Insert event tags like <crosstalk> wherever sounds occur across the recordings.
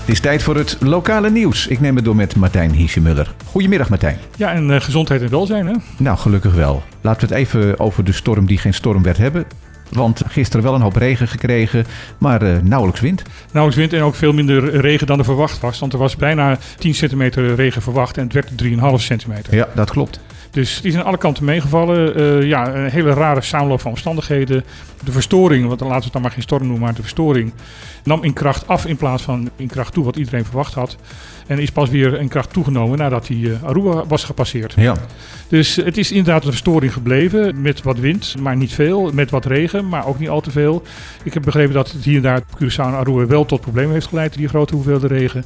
Het is tijd voor het lokale nieuws. Ik neem het door met Martijn Hiesjemuller. Goedemiddag Martijn. Ja, en uh, gezondheid en welzijn hè? Nou, gelukkig wel. Laten we het even over de storm die geen storm werd hebben. Want gisteren wel een hoop regen gekregen, maar uh, nauwelijks wind. Nauwelijks wind en ook veel minder regen dan er verwacht was. Want er was bijna 10 centimeter regen verwacht en het werd 3,5 centimeter. Ja, dat klopt. Dus die zijn alle kanten meegevallen. Uh, ja, een hele rare samenloop van omstandigheden. De verstoring, want dan laten we het dan maar geen storm noemen, maar de verstoring nam in kracht af in plaats van in kracht toe, wat iedereen verwacht had. En is pas weer in kracht toegenomen nadat hij uh, Aruba was gepasseerd. Ja. Dus het is inderdaad een verstoring gebleven met wat wind, maar niet veel. Met wat regen, maar ook niet al te veel. Ik heb begrepen dat het hier en daar Curaçao en Aruba wel tot problemen heeft geleid, die grote hoeveelheden regen.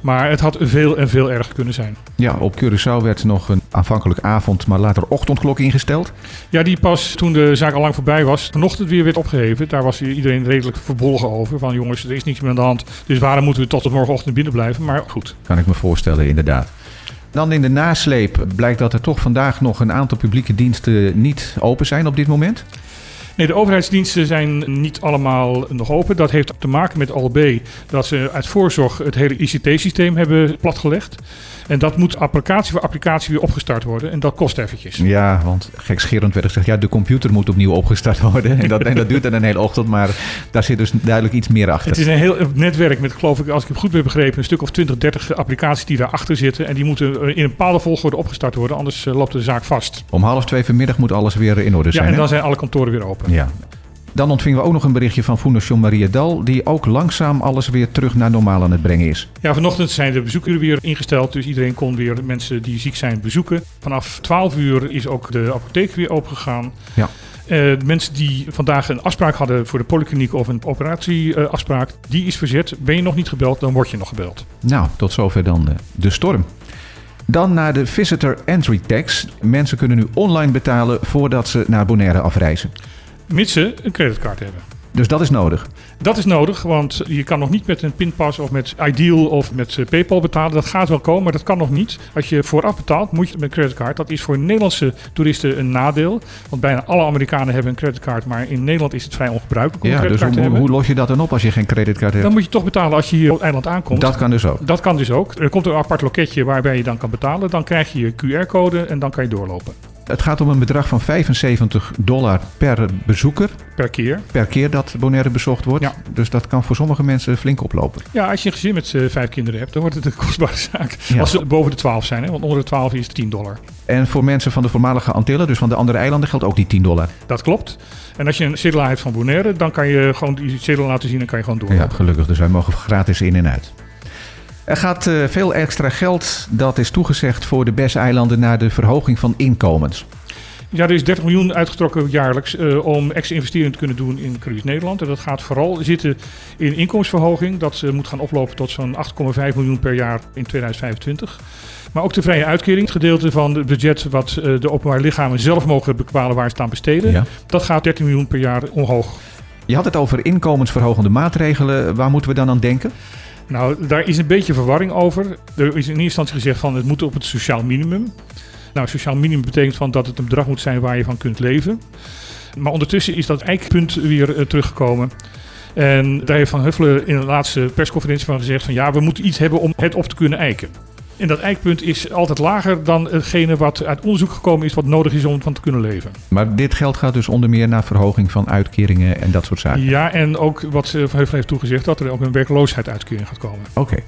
Maar het had veel en veel erger kunnen zijn. Ja, op Curaçao werd nog een aanvankelijk avond, maar later ochtendklok ingesteld. Ja, die pas toen de zaak al lang voorbij was, vanochtend weer werd opgeheven. Daar was iedereen redelijk verbolgen over. Van jongens, er is niks meer aan de hand. Dus waarom moeten we tot de morgenochtend binnen blijven? Maar goed. Kan ik me voorstellen, inderdaad. Dan in de nasleep blijkt dat er toch vandaag nog een aantal publieke diensten niet open zijn op dit moment. Nee, de overheidsdiensten zijn niet allemaal nog open. Dat heeft te maken met OLB dat ze uit voorzorg het hele ICT-systeem hebben platgelegd. En dat moet applicatie voor applicatie weer opgestart worden. En dat kost eventjes. Ja, want gekscherend werd gezegd, ja, de computer moet opnieuw opgestart worden. En dat, en dat duurt dan een hele ochtend, maar daar zit dus duidelijk iets meer achter. Het is een heel netwerk met, geloof ik, als ik het goed heb begrepen, een stuk of 20, 30 applicaties die daarachter zitten. En die moeten in een bepaalde volgorde opgestart worden, anders loopt de zaak vast. Om half twee vanmiddag moet alles weer in orde zijn. Ja, en dan hè? zijn alle kantoren weer open. Ja. Dan ontvingen we ook nog een berichtje van Fondation Maria Dal, die ook langzaam alles weer terug naar normaal aan het brengen is. Ja, vanochtend zijn de bezoekuren weer ingesteld, dus iedereen kon weer mensen die ziek zijn bezoeken. Vanaf 12 uur is ook de apotheek weer opengegaan. Ja. Uh, mensen die vandaag een afspraak hadden voor de polykliniek of een operatieafspraak, uh, die is verzet. Ben je nog niet gebeld, dan word je nog gebeld. Nou, tot zover dan uh, de storm. Dan naar de Visitor Entry Tax. Mensen kunnen nu online betalen voordat ze naar Bonaire afreizen. Mits ze een creditcard hebben. Dus dat is nodig? Dat is nodig, want je kan nog niet met een pinpas of met Ideal of met PayPal betalen. Dat gaat wel komen, maar dat kan nog niet. Als je vooraf betaalt, moet je met een creditcard. Dat is voor Nederlandse toeristen een nadeel. Want bijna alle Amerikanen hebben een creditcard, maar in Nederland is het vrij ongebruikelijk om ja, een creditcard dus te hoe, hebben. hoe los je dat dan op als je geen creditcard hebt? Dan moet je toch betalen als je hier op het eiland aankomt. Dat kan dus ook? Dat kan dus ook. Er komt een apart loketje waarbij je dan kan betalen. Dan krijg je je QR-code en dan kan je doorlopen. Het gaat om een bedrag van 75 dollar per bezoeker. Per keer. Per keer dat Bonaire bezocht wordt. Ja. Dus dat kan voor sommige mensen flink oplopen. Ja, als je een gezin met uh, vijf kinderen hebt, dan wordt het een <laughs> kostbare zaak. Ja. Als ze boven de 12 zijn, hè? want onder de 12 is het 10 dollar. En voor mensen van de voormalige Antillen, dus van de andere eilanden, geldt ook die 10 dollar. Dat klopt. En als je een cedula hebt van Bonaire, dan kan je gewoon die cedula laten zien en kan je gewoon doorlopen. Ja, gelukkig. Dus wij mogen gratis in en uit. Er gaat uh, veel extra geld, dat is toegezegd voor de BES-eilanden, naar de verhoging van inkomens. Ja, er is 30 miljoen uitgetrokken jaarlijks uh, om extra investeringen te kunnen doen in Cruise Nederland. En dat gaat vooral zitten in inkomensverhoging. Dat uh, moet gaan oplopen tot zo'n 8,5 miljoen per jaar in 2025. Maar ook de vrije uitkering, het gedeelte van het budget wat uh, de openbaar lichamen zelf mogen bepalen waar ze het aan besteden. Ja. Dat gaat 13 miljoen per jaar omhoog. Je had het over inkomensverhogende maatregelen. Waar moeten we dan aan denken? Nou, daar is een beetje verwarring over. Er is in eerste instantie gezegd van het moet op het sociaal minimum. Nou, sociaal minimum betekent van dat het een bedrag moet zijn waar je van kunt leven. Maar ondertussen is dat eikpunt weer uh, teruggekomen. En daar heeft Van Huffelen in de laatste persconferentie van gezegd van ja, we moeten iets hebben om het op te kunnen eiken. En dat eikpunt is altijd lager dan hetgene wat uit onderzoek gekomen is wat nodig is om van te kunnen leven. Maar dit geld gaat dus onder meer naar verhoging van uitkeringen en dat soort zaken? Ja, en ook wat Van Huffelen heeft toegezegd, dat er ook een werkloosheidsuitkering gaat komen. Oké. Okay.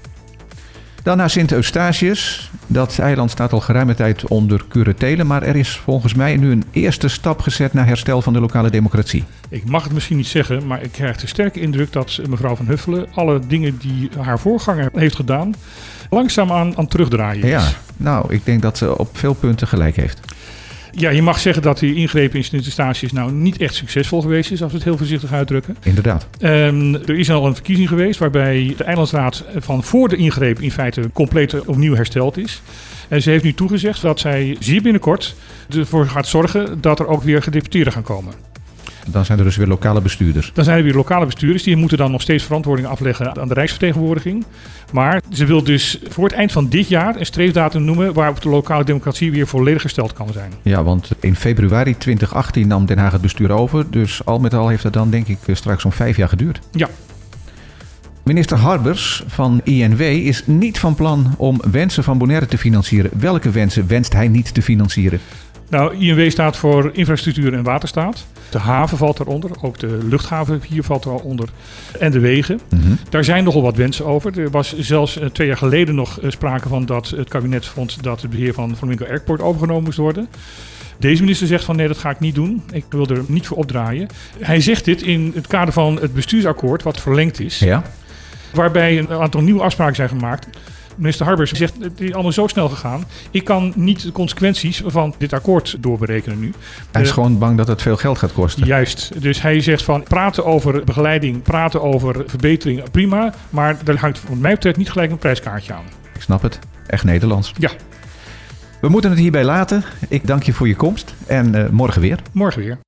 Dan naar Sint Eustatius. Dat eiland staat al geruime tijd onder curatelen, maar er is volgens mij nu een eerste stap gezet naar herstel van de lokale democratie. Ik mag het misschien niet zeggen, maar ik krijg de sterke indruk dat mevrouw Van Huffelen alle dingen die haar voorganger heeft gedaan, langzaam aan, aan terugdraaien is. Ja, nou, ik denk dat ze op veel punten gelijk heeft. Ja, je mag zeggen dat die ingreep in Sint Eustatius nou niet echt succesvol geweest is, als we het heel voorzichtig uitdrukken. Inderdaad. Um, er is al een verkiezing geweest waarbij de eilandsraad van voor de ingreep in feite compleet opnieuw hersteld is. En ze heeft nu toegezegd dat zij zeer binnenkort ervoor gaat zorgen dat er ook weer gedeputeerden gaan komen. Dan zijn er dus weer lokale bestuurders. Dan zijn er weer lokale bestuurders. Die moeten dan nog steeds verantwoording afleggen aan de Rijksvertegenwoordiging. Maar ze wil dus voor het eind van dit jaar een streefdatum noemen waarop de lokale democratie weer volledig gesteld kan zijn. Ja, want in februari 2018 nam Den Haag het bestuur over. Dus al met al heeft het dan denk ik straks zo'n vijf jaar geduurd. Ja. Minister Harbers van INW is niet van plan om wensen van Bonaire te financieren. Welke wensen wenst hij niet te financieren? Nou, INW staat voor infrastructuur en waterstaat. De haven valt daaronder, ook de luchthaven hier valt er al onder. En de wegen. Daar zijn nogal wat wensen over. Er was zelfs eh, twee jaar geleden nog eh, sprake van dat het kabinet vond dat het beheer van Flamingo Airport overgenomen moest worden. Deze minister zegt van nee, dat ga ik niet doen. Ik wil er niet voor opdraaien. Hij zegt dit in het kader van het bestuursakkoord wat verlengd is. Ja. Waarbij een aantal nieuwe afspraken zijn gemaakt. Minister Harbers zegt, het is allemaal zo snel gegaan. Ik kan niet de consequenties van dit akkoord doorberekenen nu. Hij is Eh, gewoon bang dat het veel geld gaat kosten. Juist. Dus hij zegt van praten over begeleiding, praten over verbetering, prima. Maar daar hangt wat mij betreft niet gelijk een prijskaartje aan. Ik snap het. Echt Nederlands. Ja, We moeten het hierbij laten. Ik dank je voor je komst en eh, morgen weer. morgen weer.